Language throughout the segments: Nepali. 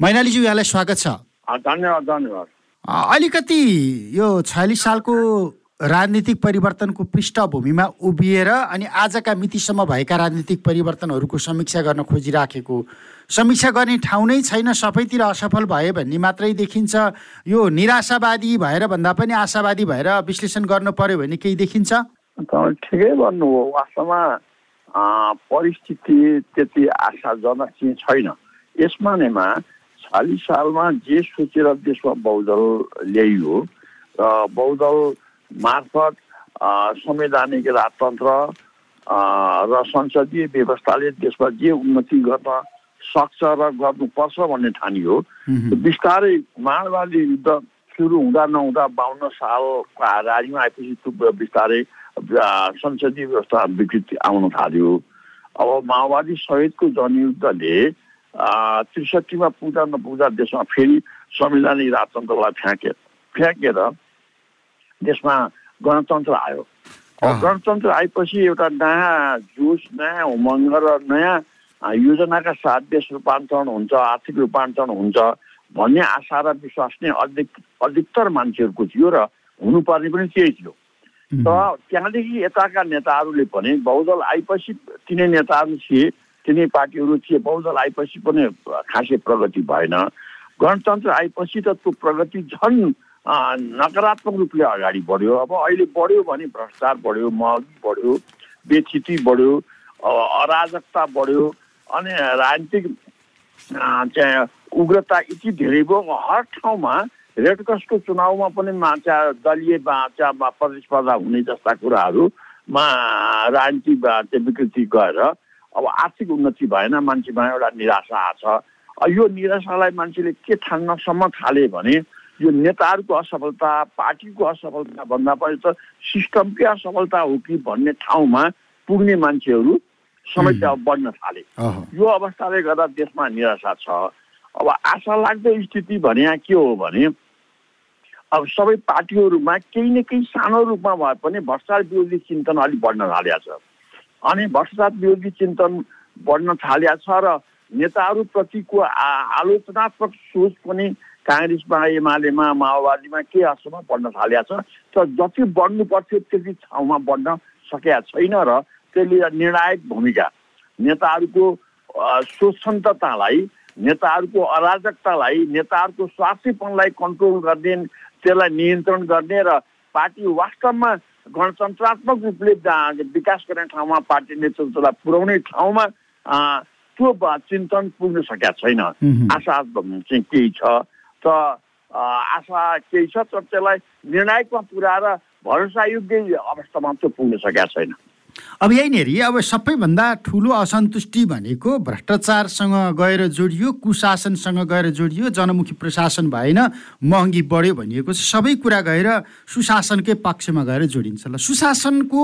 मैनालीज्यू यहाँलाई स्वागत छ। धन्यवाद धन्यवाद। अलिकति यो छयालिस सालको राजनीतिक परिवर्तनको पृष्ठभूमिमा उभिएर अनि आजका मितिसम्म भएका राजनीतिक परिवर्तनहरूको समीक्षा गर्न खोजिराखेको समीक्षा गर्ने ठाउँ नै छैन सबैतिर असफल भयो भन्ने मात्रै देखिन्छ। यो निराशावादी भएर भन्दा पनि आशावादी भएर विश्लेषण गर्नु पर्यो भने केही देखिन्छ? ठिकै भन्नु हो वास्तवमा परिस्थिति त्यति आशाजनक चाहिँ छैन। यसमा नैमा छयालिस सालमा जे सोचेर देशमा बहुदल ल्याइयो र बहुदल मार्फत संवैधानिक राजतन्त्र र संसदीय व्यवस्थाले देशमा जे उन्नति गर्न सक्छ र गर्नुपर्छ भन्ने ठानियो। बिस्तारै माओवादी युद्ध सुरु हुँदा नहुँदा बाहन्न सालको हाराहारीमा आएपछि त्यो बिस्तारै संसदीय व्यवस्था विकृति आउन थाल्यो। अब माओवादी सहितको जनयुद्धले त्रिसठीमा पुग्दा नपुग्दा देशमा फेरि संविधानिक राजतन्त्रलाई फ्याँके फ्याँकेर देशमा गणतन्त्र आयो गणतन्त्र आएपछि एउटा नयाँ जोस नयाँ उमङ्ग र नयाँ योजनाका साथ देश रूपान्तरण हुन्छ आर्थिक रूपान्तरण हुन्छ भन्ने आशा र विश्वास नै अधिक अधिकतर मान्छेहरूको थियो र हुनुपर्ने पनि त्यही थियो तर त्यहाँदेखि यताका नेताहरूले पनि बहुदल आएपछि तिनै नेताहरू थिए तिनै पार्टीहरू थिए बहुदल आएपछि पनि खासै प्रगति भएन। गणतन्त्र आएपछि त त्यो प्रगति झन् नकारात्मक रूपले अगाडि बढ्यो। अब अहिले बढ्यो भने भ्रष्टाचार बढ्यो महँगी बढ्यो बेथिति बढ्यो अराजकता बढ्यो अनि राजनीतिक चाहिँ उग्रता यति धेरै भयो हर ठाउँमा रेडक्रसको चुनावमा पनि चाहिँ दलीय प्रतिस्पर्धा हुने जस्ता कुराहरूमा राजनीतिक चाहिँ विकृति गएर अब आर्थिक उन्नति भएन मान्छेमा एउटा निराशा छ। यो निराशालाई मान्छेले के ठान्नसम्म थाले भने यो नेताहरूको असफलता पार्टीको असफलता भन्दा पनि त सिस्टमकै असफलता हो कि भन्ने ठाउँमा पुग्ने मान्छेहरू समस्या बढ्न थाले। यो अवस्थाले गर्दा देशमा निराशा छ। अब आशा लाग्दो स्थिति भने के हो भने अब सबै पार्टीहरूमा केही न केही सानो रूपमा भए पनि भ्रष्टाचार विरोधी चिन्तन अलिक बढ्न थालिया छ अनि भ्रष्टाचार विरोधी चिन्तन बढ्न थालिया छ र नेताहरूप्रतिको आलोचनात्मक सोच पनि काङ्ग्रेसमा एमालेमा माओवादीमा के हदसम्म बढ्न थालिया छ तर जति बढ्नु पर्थ्यो त्यति ठाउँमा बढ्न सकेका छैन र त्यसले निर्णायक भूमिका नेताहरूको स्वच्छन्दतालाई नेताहरूको अराजकतालाई नेताहरूको स्वार्थीपनलाई कन्ट्रोल गर्ने त्यसलाई नियन्त्रण गर्ने र पार्टी वास्तवमा गणतन्त्रात्मक रूपले विकास गर्ने ठाउँमा पार्टी नेतृत्वलाई पुर्याउने ठाउँमा त्यो चिन्तन पुग्न सकेका छैन। आशा चाहिँ केही छ। त आशा केही छ तर त्यसलाई निर्णायकमा पुऱ्याएर भरोसायोग्य अवस्थामा त्यो पुग्न सकेका छैन। अब यहीँनिर अब सबैभन्दा ठुलो असन्तुष्टि भनेको भ्रष्टाचारसँग गएर जोडियो कुशासनसँग गएर जोडियो जनमुखी प्रशासन भएन महँगी बढ्यो भनिएको सबै कुरा गएर सुशासनकै पक्षमा गएर जोडिन्छ ल सुशासनको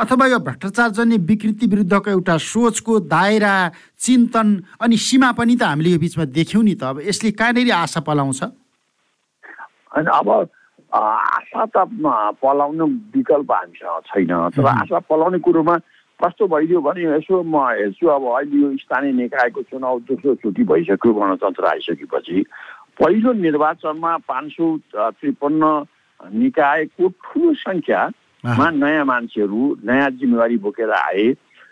अथवा यो भ्रष्टाचारजन्य विकृति विरुद्धको एउटा सोचको दायरा चिन्तन अनि सीमा पनि त हामीले यो बिचमा देख्यौँ नि त। अब यसले कहाँनिर आशा पलाउँछ? अब आशा त पलाउनु विकल्प हामीसँग छैन। तर आशा पलाउने कुरोमा कस्तो भइदियो भने यसो म हेर्छु अब अहिले यो स्थानीय निकायको चुनाव दोस्रो चोटि भइसक्यो गणतन्त्र आइसकेपछि। पहिलो निर्वाचनमा पाँच सौ त्रिपन्न निकायको ठुलो सङ्ख्यामा नयाँ मान्छेहरू नयाँ जिम्मेवारी बोकेर आए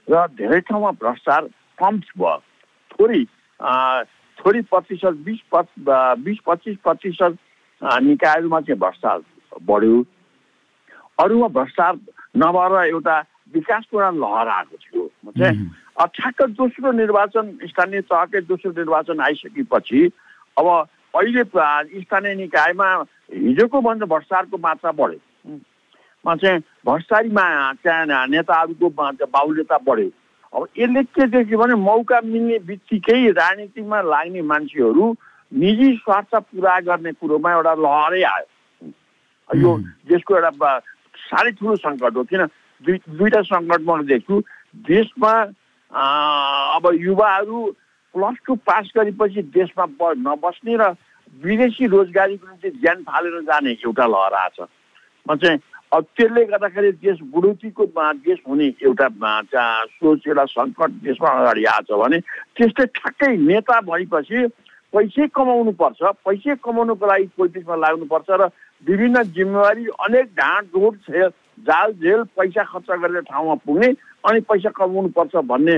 र धेरै ठाउँमा भ्रष्टाचार कम भयो। थोरै थोरै प्रतिशत बिस बिस पच्चिस प्रतिशत निकायहरूमा चाहिँ भ्रष्टाचार बढ्यो। अरूमा भ्रष्टाचार नभएर एउटा विकासको एउटा लहर आएको थियो। ठ्याक्क दोस्रो निर्वाचन स्थानीय तहकै दोस्रो निर्वाचन आइसकेपछि अब अहिले स्थानीय निकायमा हिजोको भन्दा भ्रष्टाचारको मात्रा बढ्यो। चाहिँ भ्रष्टाचारीमा त्यहाँ नेताहरूको बाहुल्यता बढ्यो। अब यसले के देख्यो भने मौका मिल्ने बित्तिकै राजनीतिमा लाग्ने मान्छेहरू निजी स्वार्थ पुरा गर्ने कुरोमा एउटा लहरै आयो। यो देशको एउटा साह्रै ठुलो सङ्कट हो किन? दुई दुईवटा सङ्कट म देख्छु। देशमा अब युवाहरू प्लस टू पास गरेपछि देशमा नबस्ने र विदेशी रोजगारीको निम्ति ज्यान फालेर जाने एउटा लहर आएको छ। म चाहिँ अब त्यसले गर्दाखेरि देश बुढौतीको देश हुने एउटा सोच एउटा सङ्कट देशमा अगाडि आएको छ भने त्यस्तै ठ्याक्कै नेता भएपछि पैसै कमाउनु पर्छ पैसै कमाउनुको लागि पोलिटिक्समा लाग्नुपर्छ र विभिन्न जिम्मेवारी अनेक ढाँड डोड जाल जेल पैसा खर्च गरेर ठाउँमा पुग्ने अनि पैसा कमाउनु पर्छ भन्ने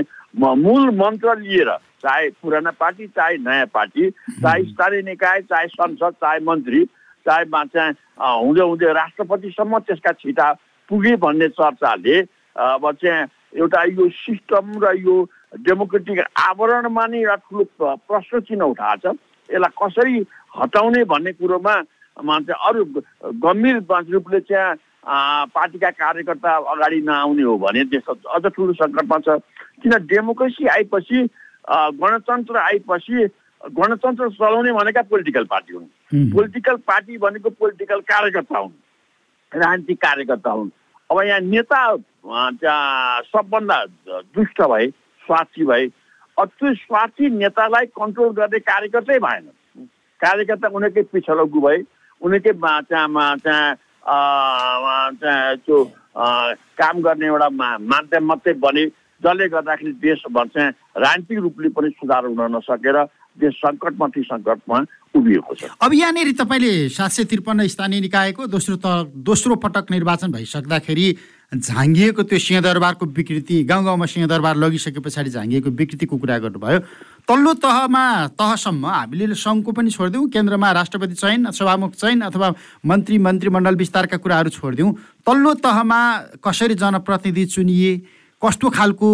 मूल मन्त्र लिएर चाहे पुराना पार्टी चाहे नयाँ पार्टी चाहे स्थानीय निकाय चाहे संसद चाहे मन्त्री चाहे चाहिँ हुँदै हुँदै राष्ट्रपतिसम्म त्यसका छिटा पुगे भन्ने चर्चाले अब चाहिँ एउटा यो सिस्टम र यो डेमोक्रेटिक आवरणमा नै एउटा ठुलो प्रश्न चिन्ह उठाएको छ यसलाई कसरी हटाउने भन्ने कुरोमा चाहिँ अरू गम्भीर रूपले चाहिँ पार्टीका कार्यकर्ता अगाडि नआउने हो भने देश अझ ठुलो सङ्कटमा छ। किन डेमोक्रेसी आएपछि गणतन्त्र आएपछि गणतन्त्र चलाउने भनेका पोलिटिकल पार्टी हुन्। पोलिटिकल पार्टी भनेको पोलिटिकल कार्यकर्ता हुन्। राजनीतिक कार्यकर्ता हुन्। अब यहाँ नेता सबभन्दा दुष्ट भए स्वार्थी भए। त्यो स्वार्थी नेतालाई कन्ट्रोल गर्ने कार्यकर्तै भएन। कार्यकर्ता उनीकै पिछलगु भए। उनीकै त्यहाँ त्यहाँ त्यो काम गर्ने एउटा माध्यम मात्रै बने। जसले गर्दाखेरि देश चाहिँ राजनीतिक रूपले पनि सुधार हुन नसकेर देश सङ्कटमाथि सङ्कटमा उभिएको छ। अब यहाँनिर तपाईँले सात सय त्रिपन्न स्थानीय निकायको दोस्रो त दोस्रो पटक निर्वाचन भइसक्दाखेरि झाँगिएको त्यो सिंहदरबारको विकृति गाउँ गाउँमा सिंहदरबार लगिसके पछाडि झाँगिएको विकृतिको कुरा गर्नुभयो। तल्लो तहमा तहसम्म हामीले सङ्घको पनि छोडिदिउँ केन्द्रमा राष्ट्रपति चयन सभामुख चयन अथवा मन्त्री मन्त्रीमण्डल विस्तारका कुराहरू छोडिदिउँ। तल्लो तहमा कसरी जनप्रतिनिधि चुनिए कस्तो खालको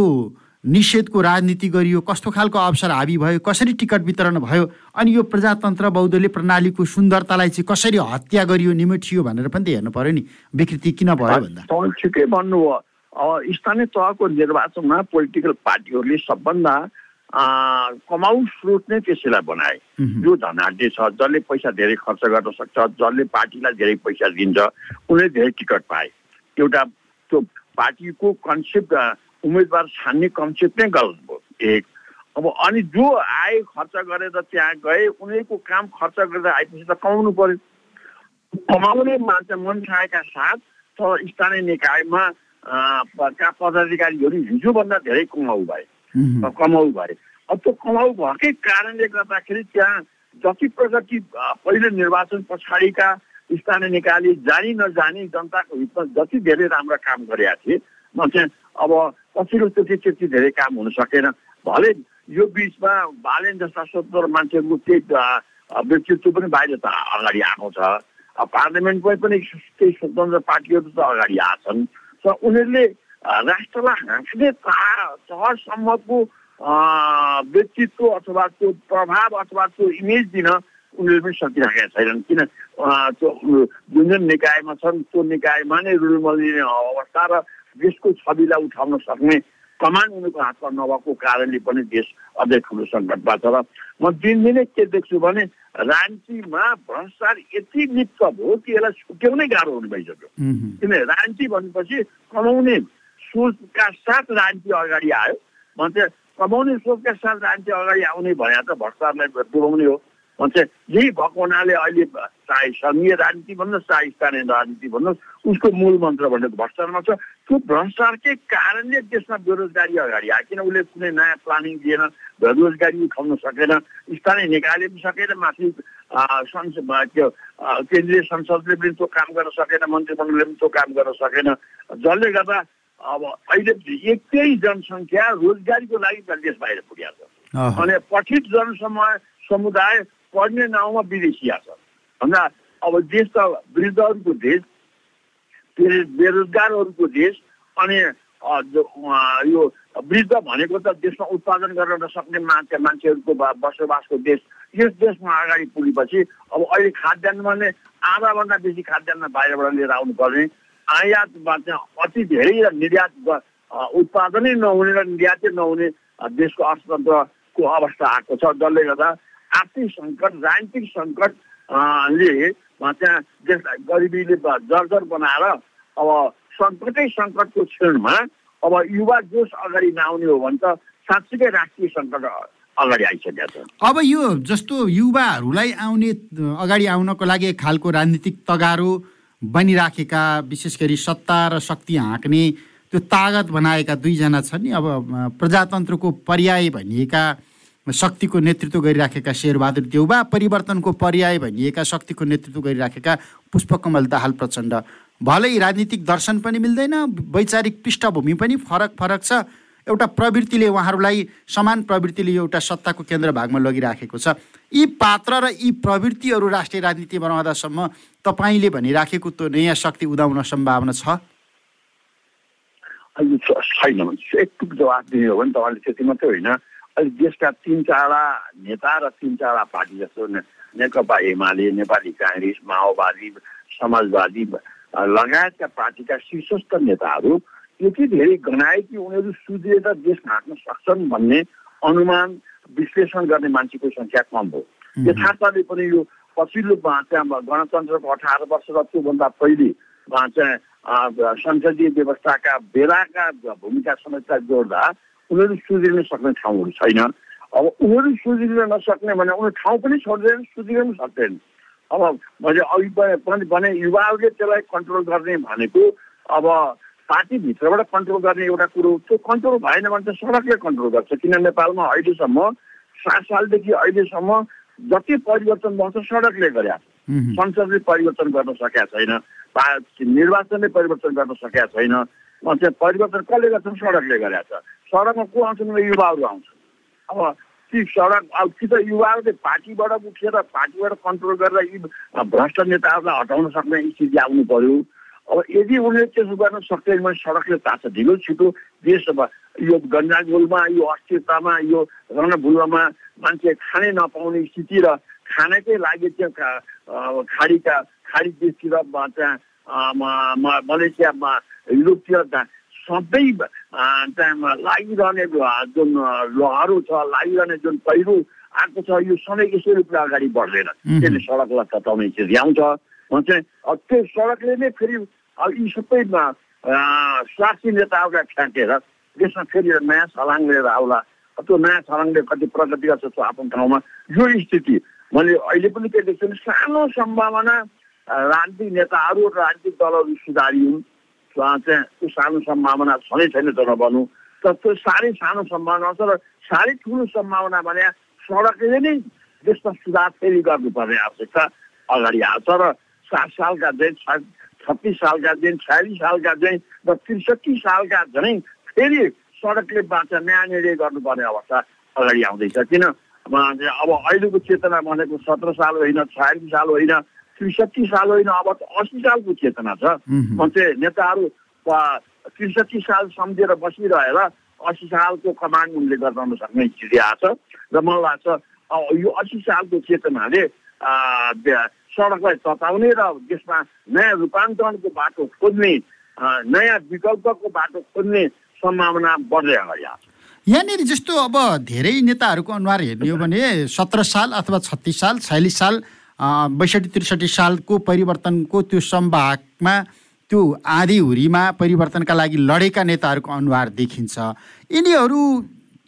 निषेधको राजनीति गरियो कस्तो खालको अवसर हाबी भयो कसरी टिकट वितरण भयो अनि यो प्रजातन्त्र बौद्धले प्रणालीको सुन्दरतालाई चाहिँ कसरी हत्या गरियो निमेटियो भनेर पनि त हेर्नु पर्यो नि। विकृति किन भयो भन्दा? ठिकै भन्नुभयो। अब स्थानीय तहको निर्वाचनमा पोलिटिकल पार्टीहरूले सबभन्दा कमाउ स्रोत नै त्यसैलाई बनाए। जो धनाढ्य छ जसले पैसा धेरै खर्च गर्न सक्छ जसले पार्टीलाई धेरै पैसा दिन्छ उनीहरूले धेरै टिकट पाए। एउटा त्यो पार्टीको कन्सेप्ट उम्मेदवार छान्ने कन्सेप्ट नै गलत भयो। एक अब अनि जो आए खर्च गरेर त्यहाँ गए उनीहरूको काम खर्च गरेर आएपछि त कमाउनु पर्यो। कमाउने मान्छे मन छाएका साथ त स्थानीय निकायमा का पदाधिकारीहरू हिजोभन्दा धेरै कमाउ भए। कमाउ भए। अब त्यो कमाउ भएकै कारणले गर्दाखेरि त्यहाँ जति प्रगति पहिले निर्वाचन पछाडिका स्थानीय निकायले जानी नजानी जनताको हितमा जति धेरै राम्रा काम गरेका थिए म चाहिँ अब पछिल्लो त्यति त्यति धेरै काम हुन सकेन। भले यो बिचमा बालेन जस्ता स्वतन्त्र मान्छेहरूको केही व्यक्तित्व पनि बाहिर त अगाडि आएको छ। पार्लियामेन्टमै पनि केही स्वतन्त्र पार्टीहरू त अगाडि आएछन्। र उनीहरूले राष्ट्रलाई हाँक्ने तहसम्मको व्यक्तित्व अथवा त्यो प्रभाव अथवा त्यो इमेज दिन उनीहरूले पनि सकिरहेका छैनन्। किन त्यो जुन जुन निकायमा छन् त्यो निकायमा नै रुल मलिने अवस्था र देशको छविलाई उठाउन सक्ने कमान उनीहरूको हातमा नभएको कारणले पनि देश अझै ठुलो सङ्कटमा छ र म दिनदिनै के देख्छु भने राजनीतिमा भ्रष्टाचार यति लिप्त भयो कि यसलाई छुट्याउनै गाह्रो हुने भइसक्यो। किन राजनीति भनेपछि कमाउने सोचका साथ राजनीति अगाडि आयो। चाहिँ कमाउने सोचका साथ राजनीति अगाडि आउने भने त भ्रष्टाचारलाई डुबाउने हो। चाहिँ यही भएको हुनाले अहिले चाहे सङ्घीय राजनीति भन्नुहोस् चाहे स्थानीय राजनीति भन्नुहोस् उसको मूल मन्त्र भनेको भ्रष्टाचारमा छ। त्यो भ्रष्टाचारकै कारणले देशमा बेरोजगारी अगाडि आयो। किन उसले कुनै नयाँ प्लानिङ दिएन रोजगारी उठाउन सकेन स्थानीय निकायले पनि सकेन माथि संसद त्यो केन्द्रीय संसदले पनि त्यो काम गर्न सकेन मन्त्रीमण्डलले पनि त्यो काम गर्न सकेन। जसले गर्दा अब अहिले एकै जनसङ्ख्या रोजगारीको लागि देश बाहिर पुगेको छ। अनि पठित जनसमूह समुदाय पढ्ने नाउँमा विदेशिया छ। भन्दा अब देश त वृद्धहरूको देश बेरोजगारहरूको देश अनि यो वृद्ध भनेको त देशमा उत्पादन गर्न नसक्ने मान्छे मान्छेहरूको बसोबासको देश। यस देशमा अगाडि पुगेपछि अब अहिले खाद्यान्नमा नै आधाभन्दा बेसी खाद्यान्न बाहिरबाट लिएर आउनुपर्ने। आयातमा चाहिँ अति धेरै निर्यात उत्पादनै नहुने र निर्यातै नहुने देशको अर्थतन्त्रको अवस्था आएको छ। जसले गर्दा आर्थिक सङ्कट राजनीतिक सङ्कटले त्यहाँ देशलाई गरिबीले जर्जर बनाएर अब सङ्कटै सङ्कटको क्षणमा अब युवा जोस अगाडि नआउने हो भने त साँच्चीकै राष्ट्रिय सङ्कट अगाडि आइसकेको छ। अब यो जस्तो युवाहरूलाई आउने अगाडि आउनको लागि खालको राजनीतिक तगारो बनिराखेका विशेष गरी सत्ता र शक्ति हाँक्ने त्यो तागत बनाएका दुईजना छन् नि अब प्रजातन्त्रको पर्याय भनिएका शक्तिको नेतृत्व गरिराखेका शेरबहादुर देउबा परिवर्तनको पर्याय भनिएका शक्तिको नेतृत्व गरिराखेका पुष्पकमल दाहाल प्रचण्ड। भलै राजनीतिक दर्शन पनि मिल्दैन वैचारिक पृष्ठभूमि पनि फरक फरक छ। एउटा प्रवृत्तिले उहाँहरूलाई समान प्रवृत्तिले एउटा सत्ताको केन्द्र भागमा लगिराखेको छ। यी पात्र र यी प्रवृत्तिहरू राष्ट्रिय राजनीति बनाउँदासम्म तपाईँले भनिराखेको त्यो नयाँ शक्ति उदाउन सम्भावना छ? छैन जवाब दिने हो भने तपाईँले त्यति मात्रै होइन। अहिले देशका तिन चारवटा नेता र तिन चारवटा पार्टी जस्तो नेकपा एमाले नेपाली काङ्ग्रेस माओवादी समाजवादी लगायतका पार्टीका शीर्षस्थ नेताहरू यति धेरै गनाए कि उनीहरू सुध्रिएर देश हाँक्न सक्छन् भन्ने अनुमान विश्लेषण गर्ने मान्छेको सङ्ख्या कम हो। यथार्थले पनि यो पछिल्लो चाहिँ गणतन्त्रको अठार वर्ष र त्योभन्दा पहिले चाहिँ संसदीय व्यवस्थाका बेलाका भूमिका समेतलाई जोड्दा उनीहरू सुध्रिन सक्ने ठाउँहरू छैन अब उनीहरू सुध्रिन नसक्ने भने उनीहरू ठाउँ पनि छोड्दैन सुध्रिन सक्दैन अब मैले अघि पनि भने युवाहरूले त्यसलाई कन्ट्रोल गर्ने भनेको अब पार्टीभित्रबाट कन्ट्रोल गर्ने एउटा कुरो त्यो कन्ट्रोल भएन भने त सडकले कन्ट्रोल गर्छ किन नेपालमा अहिलेसम्म सात सालदेखि अहिलेसम्म जति परिवर्तन भएको छ सडकले गरे संसदले परिवर्तन गर्न सकेका छैन निर्वाचनले परिवर्तन गर्न सकेका छैन परिवर्तन कसले गर्छन् सडकले गरेका छ सडकमा को आउँछन् भने युवाहरू आउँछन् अब ती सडक अब कि त युवाहरूले पार्टीबाट उठेर पार्टीबाट कन्ट्रोल गरेर यी भ्रष्ट नेताहरूलाई हटाउन सक्ने स्थिति आउनु पर्यो। अब यदि उनीहरूले त्यसो गर्न सक्दैन भने सडकले ताछ। ढिलो छिटो देशमा यो गन्जागोलमा यो अस्थिरतामा यो रणभूलमा मान्छे खानै नपाउने स्थिति र खानकै लागि चाहिँ खाडीका खाडी देशतिर चाहिँ मलेसियामा युरोपतिर सबै लागिरहने जुन लहरो छ लागिरहने जुन पहिरो आएको छ यो सधैँ यसै रूपले अगाडि बढ्दैन त्यसले सडकलाई तताउने स्थिति आउँछ चाहिँ त्यो सडकले नै फेरि यी सबै स्वार्थी नेताहरूलाई फ्याँकेर देशमा फेरि नयाँ छलाङ लिएर आउला त्यो नयाँ छलाङले कति प्रगति गर्छ त्यो आफ्नो ठाउँमा यो स्थिति मैले अहिले पनि के देख्छु भने सानो सम्भावना राजनीतिक नेताहरू र राजनीतिक दलहरू सुधारी हुन् चाहिँ त्यो सानो सम्भावना छँदै छैन त नभनौँ तर त्यो साह्रै सानो सम्भावना छ र साह्रै ठुलो सम्भावना भने सडकले नै देशमा सुधार फेरि गर्नुपर्ने आवश्यकता अगाडि आउँछ र सात सालका चाहिँ छत्तिस सालका दिन छयालिस सालका चाहिँ र त्रिसठी सालका झनै फेरि सडकले बाँच्छ न्याय निर्णय गर्नुपर्ने अवस्था अगाडि आउँदैछ। किन? अब अहिलेको चेतना भनेको सत्र साल होइन छयालिस साल होइन त्रिसठी साल होइन अब अस्सी सालको चेतना छ। चाहिँ नेताहरू त्रिसठी साल सम्झेर बसिरहेर अस्सी सालको कमान्ड उनले गर्न सक्ने स्थिति आएको छ। र मलाई लाग्छ यो अस्सी सालको चेतनाले सडकलाई तताउने र त्यसमा नयाँ रूपान्तरणको बाटो खोज्ने नयाँ विकल्पको बाटो खोज्ने सम्भावना बढ्दै अगाडि आएको यहाँनिर जस्तो अब धेरै नेताहरूको अनुहार हेर्ने हो भने सत्र साल अथवा छत्तिस साल छयालिस साल बैसठी त्रिसठी सालको परिवर्तनको त्यो सम्भागमा त्यो आधी हुरीमा परिवर्तनका लागि लडेका नेताहरूको अनुहार देखिन्छ। यिनीहरू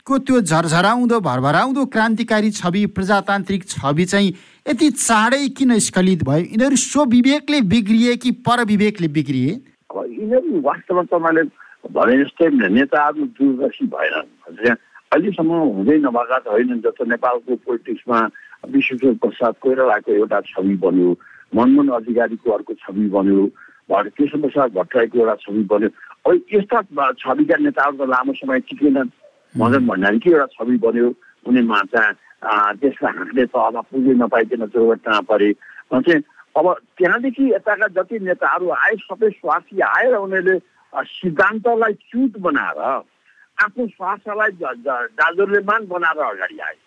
को त्यो झरझराउँदो भरभराउँदो क्रान्तिकारी छवि प्रजातान्त्रिक छवि चाहिँ यति चाँडै किन स्खलित भयो? यिनीहरू स्वविवेकले बिग्रिए कि परविवेकले बिग्रिए? अब यिनीहरू वास्तवमा तपाईँले भने जस्तै नेताहरू दूरदर्शी भएन अहिलेसम्म हुँदै नभएका त होइन जस्तो नेपालको पोलिटिक्समा विश्वेश्वर प्रसाद कोइरालाको एउटा छवि बन्यो। मनमोहन अधिकारीको अर्को छवि बन्यो। केशव प्रसाद भट्टराईको एउटा छवि बन्यो। अब यस्ता छविका नेताहरू त लामो समय टिकेनन्। मदन भण्डारीकै एउटा छवि बन्यो। उनीमा चाहिँ त्यसलाई हामीले तहमा पुग्नै नपाइकन दुर्घटना परे। चाहिँ अब त्यहाँदेखि यताका जति नेताहरू आए सबै स्वार्थी आएर उनीहरूले सिद्धान्तलाई च्युत बनाएर आफ्नो स्वास्थ्यलाई दाजुर्यमान बनाएर अगाडि आए।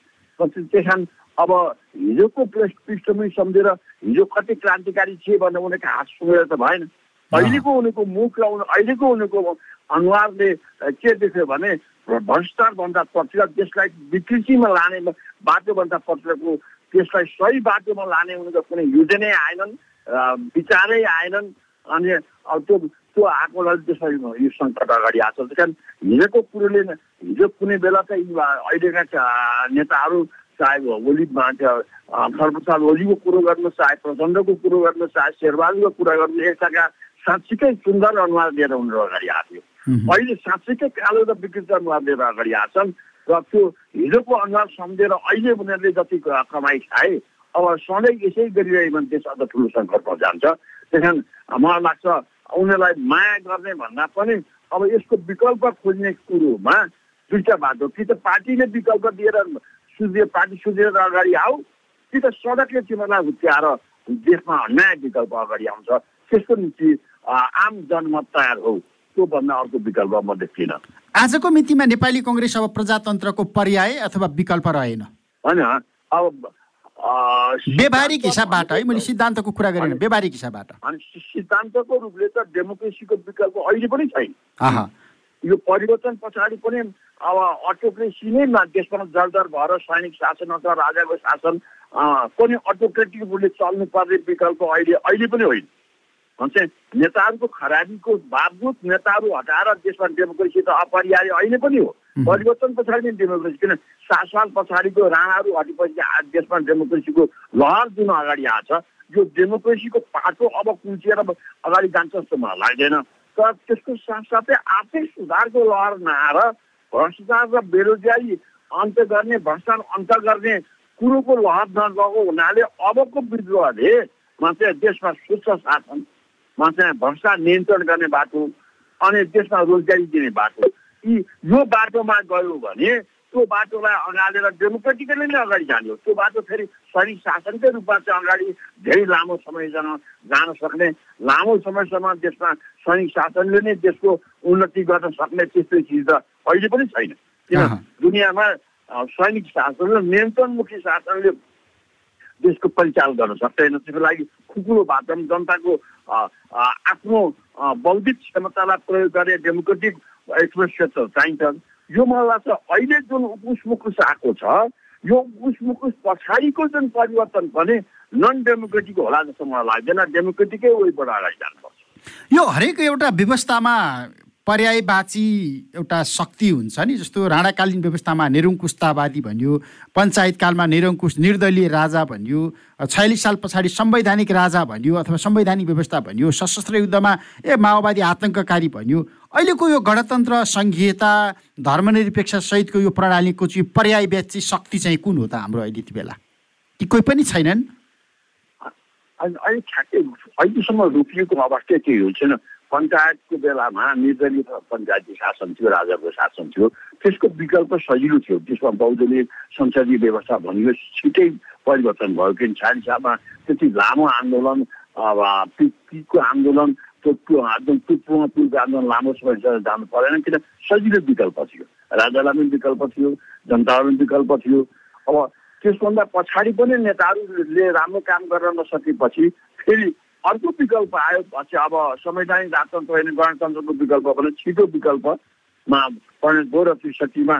त्यस कारण अब हिजोको पृष्ठभूमि सम्झेर हिजो कति क्रान्तिकारी थिए भनेर उनीहरूको हात सुनेर त भएन। अहिलेको उनीहरूको मुख र अहिलेको उनीहरूको अनुहारले के देख्यो भने भ्रष्टाचारभन्दा पछिल्लो त्यसलाई विकृतिमा लाने बाटोभन्दा पछिल्लोको त्यसलाई सही बाटोमा लाने उनीहरूको कुनै योजनै आएनन् विचारै आएनन्। अनि अब त्यो त्यो आएकोलाई त्यसलाई यो सङ्कट अगाडि आएको छ कारण हिजोको कुरोले हिजो कुनै बेला चाहिँ अहिलेका नेताहरू चाहे ओली सर्वप्रसाद ओलीको कुरो गर्नु चाहे प्रचण्डको कुरो गर्नु चाहे शेरबहादुरको कुरा गर्नु एकताका साँच्चीकै सुन्दर अनुहार लिएर उनीहरू अगाडि आएको अहिले साँच्चीकै कालो र विकृत अनुहार लिएर अगाडि आएछन् र त्यो हिजोको अनुहार सम्झेर अहिले उनीहरूले जति कमाइ खाए अब सधैँ यसै गरिरहेको भने देश अझ ठुलो सङ्कटमा जान्छ। त्यस कारण मलाई लाग्छ उनीहरूलाई माया गर्ने भन्दा पनि अब यसको विकल्प खोज्ने कुरोमा दुईवटा बाटो कि त पार्टीले विकल्प दिएर सुझे पार्टी सुझेर अगाडि आऊ। कि त सडकले तिमीहरूलाई हुत्याएर देशमा नयाँ विकल्प अगाडि आउँछ। त्यसको निम्ति आम जनमत तयार हो। त्योभन्दा अर्को विकल्प म देख्दिनँ आजको मितिमा नेपाली कङ्ग्रेस अब प्रजातन्त्रको पर्याय अथवा विकल्प रहेन। होइन अब व्यवहारिक हिसाबबाट है मैले सिद्धान्तको कुरा गरेन व्यवहारिक हिसाबबाट। अनि सिद्धान्तको रूपले त डेमोक्रेसीको विकल्प अहिले पनि छैन। यो परिवर्तन पछाडि पनि अब अटोक्रेसी नै देशमा जर्जर भएर सैनिक शासन अथवा राजाको शासन पनि अटोक्रेटिक रूपले चल्नुपर्ने विकल्प अहिले अहिले पनि होइन। चाहिँ नेताहरूको खराबीको बावजुद नेताहरू हटाएर देशमा डेमोक्रेसी त अपरिहार्य अहिले पनि हो। परिवर्तन पछाडि नै डेमोक्रेसी किन सात साल पछाडिको राणाहरू हटेपछि देशमा डेमोक्रेसीको लहर जुन अगाडि आएको छ। यो डेमोक्रेसीको पाटो अब कुल्चिएर अगाडि जान्छ जस्तो मलाई लाग्दैन। तर त्यसको साथसाथै आर्थिक सुधारको लहर नआएर भ्रष्टाचार र बेरोजगारी अन्त गर्ने भ्रष्टाचार अन्त गर्ने कुरोको लहर नगएको हुनाले अबको विद्रोहले चाहिँ देशमा स्वच्छ शासन चाहिँ भ्रष्टाचार नियन्त्रण गर्ने बाटो अनि देशमा रोजगारी दिने बाटो। यी यो बाटोमा गयो भने त्यो बाटोलाई अगालेर डेमोक्रेटिकली नै अगाडि जाने हो त्यो बाटो फेरि सैनिक शासनकै रूपमा चाहिँ अगाडि धेरै लामो समयसम्म जान सक्ने लामो समयसम्म देशमा सैनिक शासनले नै देशको उन्नति गर्न सक्ने त्यस्तो चिज त अहिले पनि छैन। किन? दुनियाँमा सैनिक शासन र नियन्त्रणमुखी शासनले देशको परिचालन गर्न सक्दैन। त्यसको लागि खुकुलो वातावरण जनताको आफ्नो बौद्धिक क्षमतालाई प्रयोग गर्ने डेमोक्रेटिक एक्सप्रेस चाहिन्छ यो मलाई लाग्छ अहिले जुन उकुस आएको छ यो उकुस पछाडिको जुन परिवर्तन पनि नन डेमोक्रेटिक होला जस्तो मलाई लाग्दैन। डेमोक्रेटिकै वेबाट अगाडि जानुपर्छ यो हरेक एउटा व्यवस्थामा पर्यायवाची एउटा शक्ति हुन्छ नि जस्तो राणाकालीन व्यवस्थामा निरङ्कुशतावादी भनियो पञ्चायतकालमा निरङ्कुश निर्दलीय राजा भनियो छयालिस साल पछाडि संवैधानिक राजा भनियो अथवा संवैधानिक व्यवस्था भनियो सशस्त्र युद्धमा ए माओवादी आतङ्ककारी भनियो अहिलेको यो गणतन्त्र सङ्घीयता धर्मनिरपेक्ष सहितको यो प्रणालीको चाहिँ पर्यायवाची शक्ति चाहिँ कुन हो त हाम्रो अहिले यति बेला? कि कोही पनि छैनन्? अहिलेसम्म रोकिएको अवस्था केही हुन्छ पञ्चायतको बेलामा निर्दलीय पञ्चायती शासन थियो राजाको शासन थियो त्यसको विकल्प सजिलो थियो। त्यसमा बहुदलीय संसदीय व्यवस्था भनियो छिटै परिवर्तन भयो। किन छालिसामा त्यति लामो आन्दोलन पिकको आन्दोलन त्यो एकदम टुप्पोमा पुलको आन्दोलन लामो समय जानु परेन किन सजिलो विकल्प थियो। राजालाई पनि विकल्प थियो जनतालाई पनि विकल्प थियो। अब त्यसभन्दा पछाडि पनि नेताहरूले राम्रो काम गर्न नसकेपछि फेरि अर्को विकल्प आयो पछि अब संवैधानिक राजतन्त्र होइन गणतन्त्रको विकल्प भने छिटो विकल्पमा परिणत भयो र त्रिसठीमा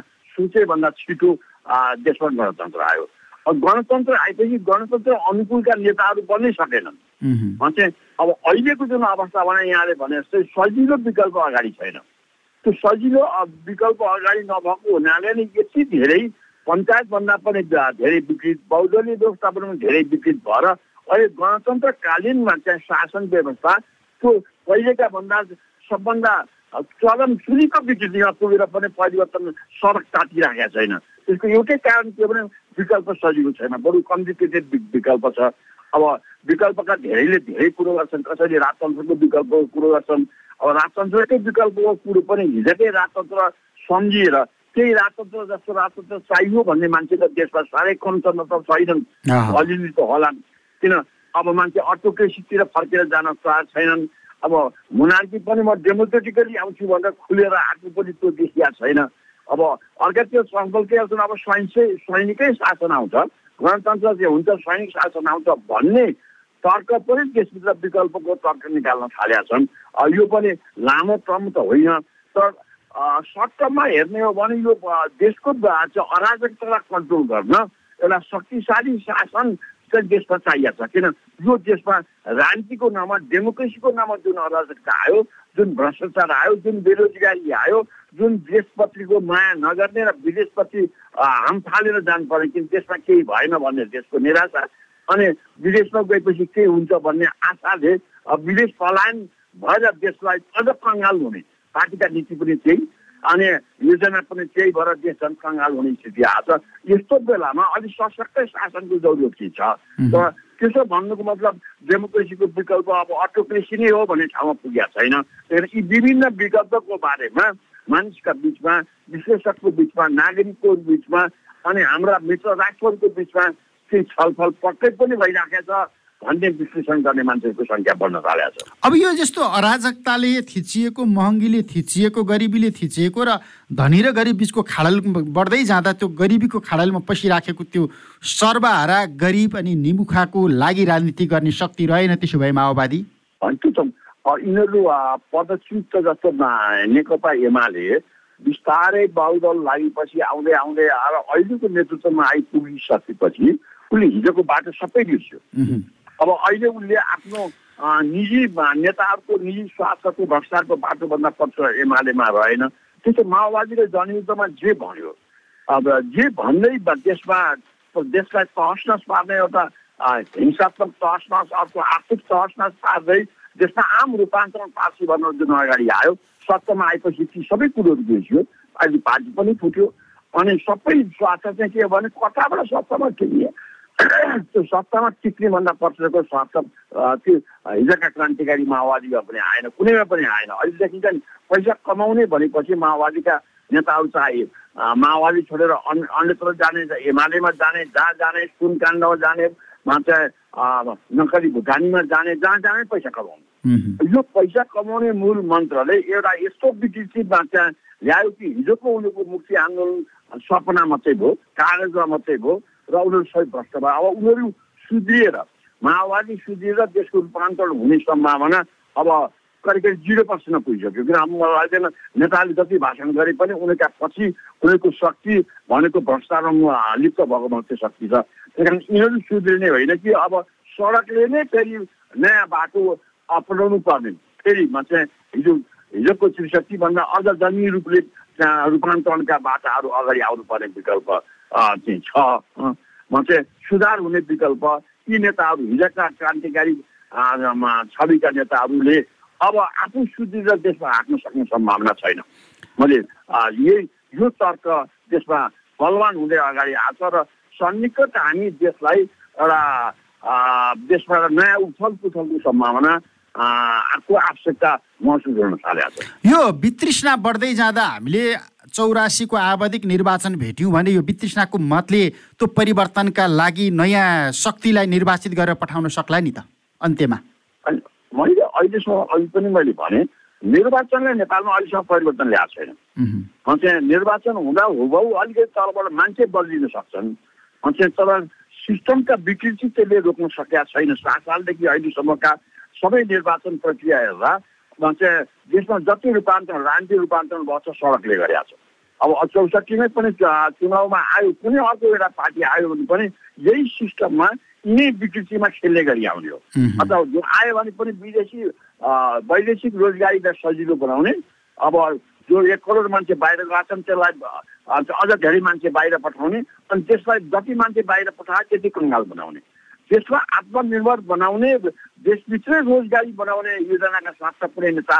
भन्दा छिटो देशमा गणतन्त्र आयो। अब गणतन्त्र आएपछि गणतन्त्र अनुकूलका नेताहरू बन्नै सकेनन्। चाहिँ अब अहिलेको जुन अवस्था भने यहाँले भने जस्तै सजिलो विकल्प अगाडि छैन। त्यो सजिलो विकल्प अगाडि नभएको हुनाले नै यति धेरै पञ्चायतभन्दा पनि धेरै विकृत बहुदलीय व्यवस्थापन पनि धेरै विकृत भएर अहिले गणतन्त्रकालीनमा चाहिँ शासन व्यवस्था त्यो पहिलेका भन्दा सबभन्दा चलन सुनिको विकृतिमा पुगेर पनि परिवर्तन सडक तातिराखेका छैन। त्यसको एउटै कारण के भने विकल्प सजिलो छैन। बरु कम्प्लिकेटेड विकल्प छ। अब विकल्पका धेरैले धेरै कुरो गर्छन्। कसैले राजतन्त्रको विकल्पको कुरो गर्छन्। अब राजतन्त्रकै विकल्पको कुरो पनि हिजोकै राजतन्त्र सम्झिएर केही राजतन्त्र जस्तो राजतन्त्र चाहियो भन्ने मान्छे त देशमा साह्रै कम छ त छैनन्। अलिअलि त होला किन? अब मान्छे अटोक्रेसीतिर फर्केर जान तयार छैनन्। अब मुनार्की पनि म डेमोक्रेटिकली आउँछु भनेर खुलेर आएको पनि त्यो देखिया छैन। अब अर्कातिर सङ्कल्पै आउँछ अब सैन्सै सैनिकै शासन आउँछ। गणतन्त्र चाहिँ हुन्छ सैनिक शासन आउँछ भन्ने तर्क पनि त्यसभित्र विकल्पको तर्क निकाल्न थालेका छन्। यो पनि लामो क्रम त होइन। तर सर्ट टर्ममा हेर्ने हो भने यो देशको अराजकतालाई कन्ट्रोल गर्न एउटा शक्तिशाली शासन चाहिँ देशमा चाहिएको छ। किन? यो देशमा राजनीतिको नाममा डेमोक्रेसीको नाममा जुन अराजकता आयो जुन भ्रष्टाचार आयो जुन बेरोजगारी आयो जुन देशपतिको माया नगर्ने र विदेशपति हाम फालेर जानु पर्ने किन देशमा केही भएन भन्ने देशको निराशा। अनि विदेशमा गएपछि के हुन्छ भन्ने आशाले विदेश पलायन भएर देशलाई अझ कङ्गाल हुने। पार्टीका नीति पनि त्यही अनि योजना पनि त्यही भएर देश झन् कङ्गाल हुने स्थिति आएको छ यस्तो बेलामा अलिक सशक्तै शासनको जरुरत छ? तर त्यसो भन्नुको मतलब डेमोक्रेसीको विकल्प अब अटोक्रेसी नै हो भन्ने ठाउँमा पुगेको छैन। त्यही यी विभिन्न विकल्पको बारेमा मानिसका बिचमा विश्लेषकको बिचमा नागरिकको बिचमा अनि हाम्रा मित्र राष्ट्रहरूको बिचमा चाहिँ छलफल पक्कै पनि भइराखेको छ। भन्ने विश्लेषण गर्ने मान्छेहरूको सङ्ख्या बढ्न थालेको छ। अब यो जस्तो अराजकताले थिचिएको महँगीले थिचिएको गरिबीले थिचिएको र धनी र गरिब बिचको खाडल बढ्दै जाँदा त्यो गरिबीको खाडलमा पसिराखेको त्यो सर्वहारा गरिब अनि निमुखाको लागि राजनीति गर्ने शक्ति रहेन त्यसो भए माओवादी? त्यो त। यिनीहरू पदच्युत जस्तो नेकपा एमाले बिस्तारै बाहुदल लागेपछि आउँदै आउँदै आएर अहिलेको नेतृत्वमा आइपुगिसकेपछि उसले हिजोको बाटो सबै बिर्स्यो। अब अहिले उसले आफ्नो निजी नेताहरूको निजी स्वार्थको भ्रष्टाचारको बाटोभन्दा पक्ष एमालेमा रहेन त्यसो माओवादीले जनयुद्धमा जे भन्यो अब जे भन्दै देशमा देशलाई तहस नस पार्ने एउटा हिंसात्मक तहस नस अर्को आर्थिक तहस नस पार्दै देशमा आम रूपान्तरण पार्टी भन्न जुन अगाडि आयो सत्तामा आएपछि ती सबै कुरोहरू बिर्सियो। अहिले पार्टी पनि फुट्यो अनि सबै स्वार्थ चाहिँ के हो भने कताबाट सत्तामा टिक्ने त्यो सत्तामा टिक्ने भन्दा पछिको स्वार्थ त्यो हिजोका क्रान्तिकारी माओवादीमा पनि आएन कुनैमा पनि आएन। अहिले देखिन्छ नि पैसा कमाउने भनेपछि माओवादीका नेताहरू चाहे माओवादी छोडेर अन्य अन्यत्र जाने एमालेमा जाने जहाँ जाने सुनकाण्डमा जाने चाहिँ नक्कली भुटानीमा जाने जहाँ जाने पैसा कमाउने। यो पैसा कमाउने मूल मन्त्रले एउटा यस्तो विकृतिमा चाहिँ ल्यायो कि हिजोको उनीहरूको मुक्ति आन्दोलन सपना मात्रै भयो कागजमा मात्रै भयो र उनीहरू सबै भ्रष्ट भयो अब उनीहरू सुध्रिएर माओवादी सुध्रिएर देशको रूपान्तरण हुने सम्भावना अब करिब करिब जिरो पर्सेन्टमा पुगिसक्यो। किन अब नेताले जति भाषण गरे पनि उनीहरूका पछि उनीहरूको शक्ति भनेको भ्रष्टाचारमा लिप्त भएको मात्रै शक्ति छ। त्यही कारण यिनीहरू सुध्रिने होइन कि अब सडकले नै फेरि नयाँ बाटो अपनाउनु पर्ने। फेरि चाहिँ हिजो हिजोको त्रिशक्तिभन्दा अझ जमीन रूपले रूपान्तरणका बाटाहरू अगाडि आउनुपर्ने विकल्प। चाहिँ छ। म चाहिँ सुधार हुने विकल्प। यी नेताहरू हिजोका क्रान्तिकारी छविका नेताहरूले अब आफू सुदृढ देशमा हाँक्न सक्ने सम्भावना छैन। मैले यही यो तर्क देशमा बलवान हुँदै अगाडि आएको छ र सन्निकट हामी देशलाई एउटा देशमा नयाँ उथल पुथलको सम्भावना को आवश्यकता महसुस गर्न थालेको छ। यो वितृष्णा बढ्दै जाँदा हामीले चौरासीको आवधिक निर्वाचन भेट्यौँ भने यो वितृष्णाको मतले त्यो परिवर्तनका लागि नयाँ शक्तिलाई निर्वाचित गरेर पठाउन सक्ला नि त अन्त्यमा। मैले अहिलेसम्म अघि पनि मैले भने निर्वाचनले नेपालमा अहिलेसम्म परिवर्तन ल्याएको छैन। चाहिँ निर्वाचन हुँदा हुबहु अलिकति तलबाट मान्छे बदलिन सक्छन्। चाहिँ तर सिस्टमका विकृति त्यसले रोक्न सकेका छैन। सात सालदेखि अहिलेसम्मका सबै निर्वाचन प्रक्रिया हेर्दा चाहिँ देशमा जति रूपान्तरण राजनीतिक रूपान्तरण भएको छ सडकले गरेका छ अब चौसठीमै पनि चुनावमा आयो कुनै अर्को एउटा पार्टी आयो भने पनि यही सिस्टममा यिनै विकृतिमा खेल्ने गरी आउने हो। अथवा जो आयो भने पनि विदेशी वैदेशिक रोजगारीलाई सजिलो बनाउने। अब जो एक करोड मान्छे बाहिर गएको छन् त्यसलाई अझ धेरै मान्छे बाहिर पठाउने अनि त्यसलाई जति मान्छे बाहिर पठाए त्यति कङ्गाल बनाउने। त्यसमा आत्मनिर्भर बनाउने देशभित्रै रोजगारी बनाउने योजनाका साथ कुनै नेता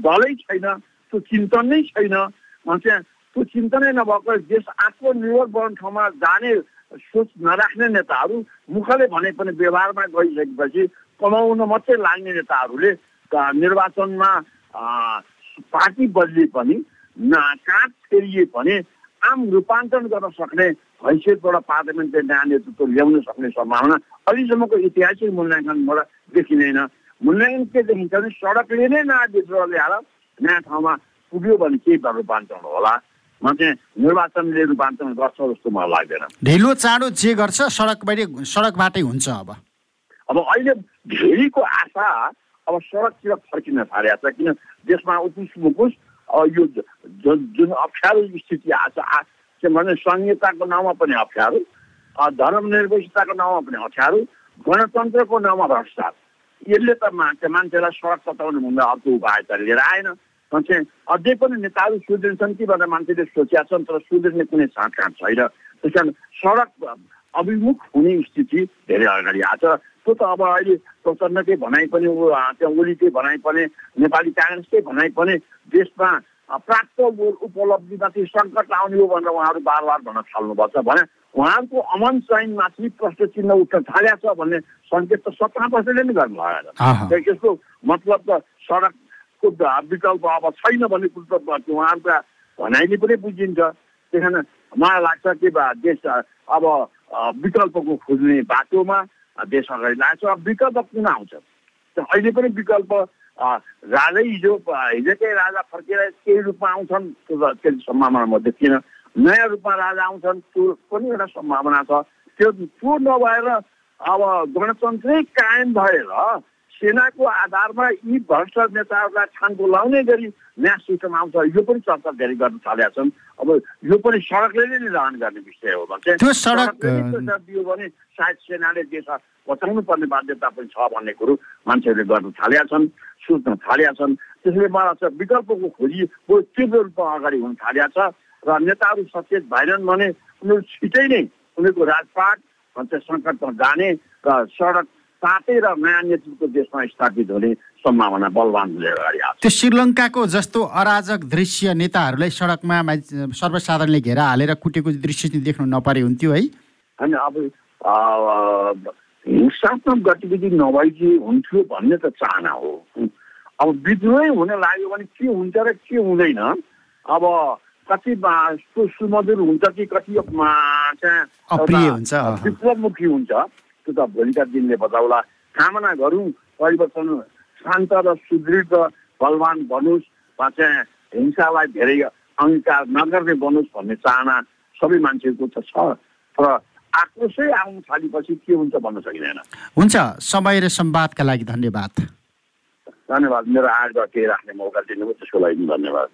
दलै छैन त्यो चिन्तन नै छैन चाहिँ त्यो चिन्तनै नभएको देश आत्मनिर्भर बनाउने ठाउँमा जाने सोच नराख्ने नेताहरू मुखले भने पनि व्यवहारमा गइसकेपछि कमाउन मात्रै लाग्ने नेताहरूले निर्वाचनमा पार्टी बदलिए पनि काँच फेरिए पनि आम रूपान्तरण गर्न सक्ने हैसियतबाट पार्लियामेन्टले नयाँ नेतृत्व ल्याउन सक्ने सम्भावना अहिलेसम्मको ऐतिहासिक मूल्याङ्कनबाट देखिँदैन। मूल्याङ्कन के देखिन्छ भने सडकले नै नयाँ नेतृत्व ल्याएर नयाँ ठाउँमा पुग्यो भने केही रूपान्तरण होला। म चाहिँ निर्वाचनले रूपान्तरण गर्छ जस्तो मलाई लाग्दैन। ढिलो चाँडो जे गर्छ सडकबाटै सडकबाटै हुन्छ अब। अब अहिले धेरैको आशा अब सडकतिर फर्किन थालेको छ। किन? देशमा उकुस मुकुस यो जुन अप्ठ्यारो स्थिति आएको छ के भने संहिताको नाउँमा पनि अप्ठ्यारो धर्मनिरपेक्षताको नाउँमा पनि अप्ठ्यारो गणतन्त्रको नाउँमा भ्रष्टाचार यसले त मान्छे मान्छेलाई सडक पताउने भन्दा अर्को उपाय त लिएर आएन। चाहिँ अझै पनि नेताहरू सुध्रिन्छन् कि भनेर मान्छेले सोचेका छन् तर सुध्रिने कुनै छाँटकाँट छैन। त्यस कारण सडक अभिमुख हुने स्थिति धेरै अगाडि आएको छ। त्यसको त अब अहिले प्रचण्डकै भनाइ पनि त्यहाँ ओलीकै भनाइ पनि नेपाली काङ्ग्रेसकै भनाइ पनि देशमा प्राप्त उपलब्धिमाथि सङ्कट आउने हो भनेर उहाँहरू बार बार भन्न थाल्नुपर्छ। भने उहाँहरूको अमन चयनमाथि प्रश्न चिन्ह उठ्न थालेको छ भन्ने सङ्केत त सत्ता प्रश्नले नै गर्नु भएको छ आहा। र यसको मतलब त सडकको विकल्प अब छैन भन्ने कुरो त उहाँहरूका भनाइले पनि बुझिन्छ। त्यस कारण मलाई लाग्छ कि देश अब विकल्पको खोज्ने बाटोमा देश अगाडि लाग्छ अब विकल्प कुन आउँछ? अहिले पनि विकल्प राजै हिजो हिजोकै राजा फर्केर केही रूपमा आउँछन् त्यो सम्भावना म देखिनँ। नयाँ रूपमा राजा आउँछन् त्यो पनि एउटा सम्भावना छ। त्यो त्यो नभएर अब गणतन्त्रै कायम भएर सेनाको आधारमा यी भ्रष्ट नेताहरूलाई छानको लाउने गरी नयाँ सिस्टम आउँछ यो पनि चर्चा धेरै गर्न थालेका छन्। अब यो पनि सडकले नै निर्धारण गर्ने विषय हो भने त्यो सडक, दियो भने सायद सेनाले देश बचाउनु पर्ने बाध्यता पनि छ भन्ने कुरो मान्छेहरूले गर्न थालेका छन् सोच्न थालेका छन्। त्यसैले मलाई लाग्छ विकल्पको खोजी बरु तीव्र रूपमा अगाडि हुन थालेका छ र नेताहरू सचेत भएनन् भने उनीहरू छिटै नै उनीहरूको राजपाट भन्छ सङ्कटमा जाने र सडक तातै र नयाँ नेतृत्वको देशमा स्थापित हुने सम्भावना बलवान हुँदै अगाडि आएको त्यो श्रीलङ्काको जस्तो अराजक दृश्य नेताहरूलाई सडकमा सर्वसाधारणले घेरा हालेर कुटेको दृश्य चाहिँ देख्नु नपरे हुन्थ्यो है। होइन अब हिंसात्मक गतिविधि नभएकी हुन्थ्यो भन्ने त चाहना हो। अब विद्रोही हुन लाग्यो भने के हुन्छ र के हुँदैन? अब कति सुमधुर हुन्छ कि कति हुन्छ। विप्लवमुखी हुन्छ। त्यो त भोलिका दिनले बताउला। कामना गरौँ परिवर्तन शान्त र सुदृढ र बलवान बनोस् वा चाहिँ हिंसालाई धेरै अङ्गीकार नगर्ने बनोस् भन्ने चाहना सबै मान्छेको त छ। तर आक्रोशै आउनु थालेपछि के हुन्छ भन्न सकिँदैन। हुन्छ समय र संवादका लागि धन्यवाद। धन्यवाद मेरो आडबाट केही राख्ने मौका दिनुभयो त्यसको लागि धन्यवाद।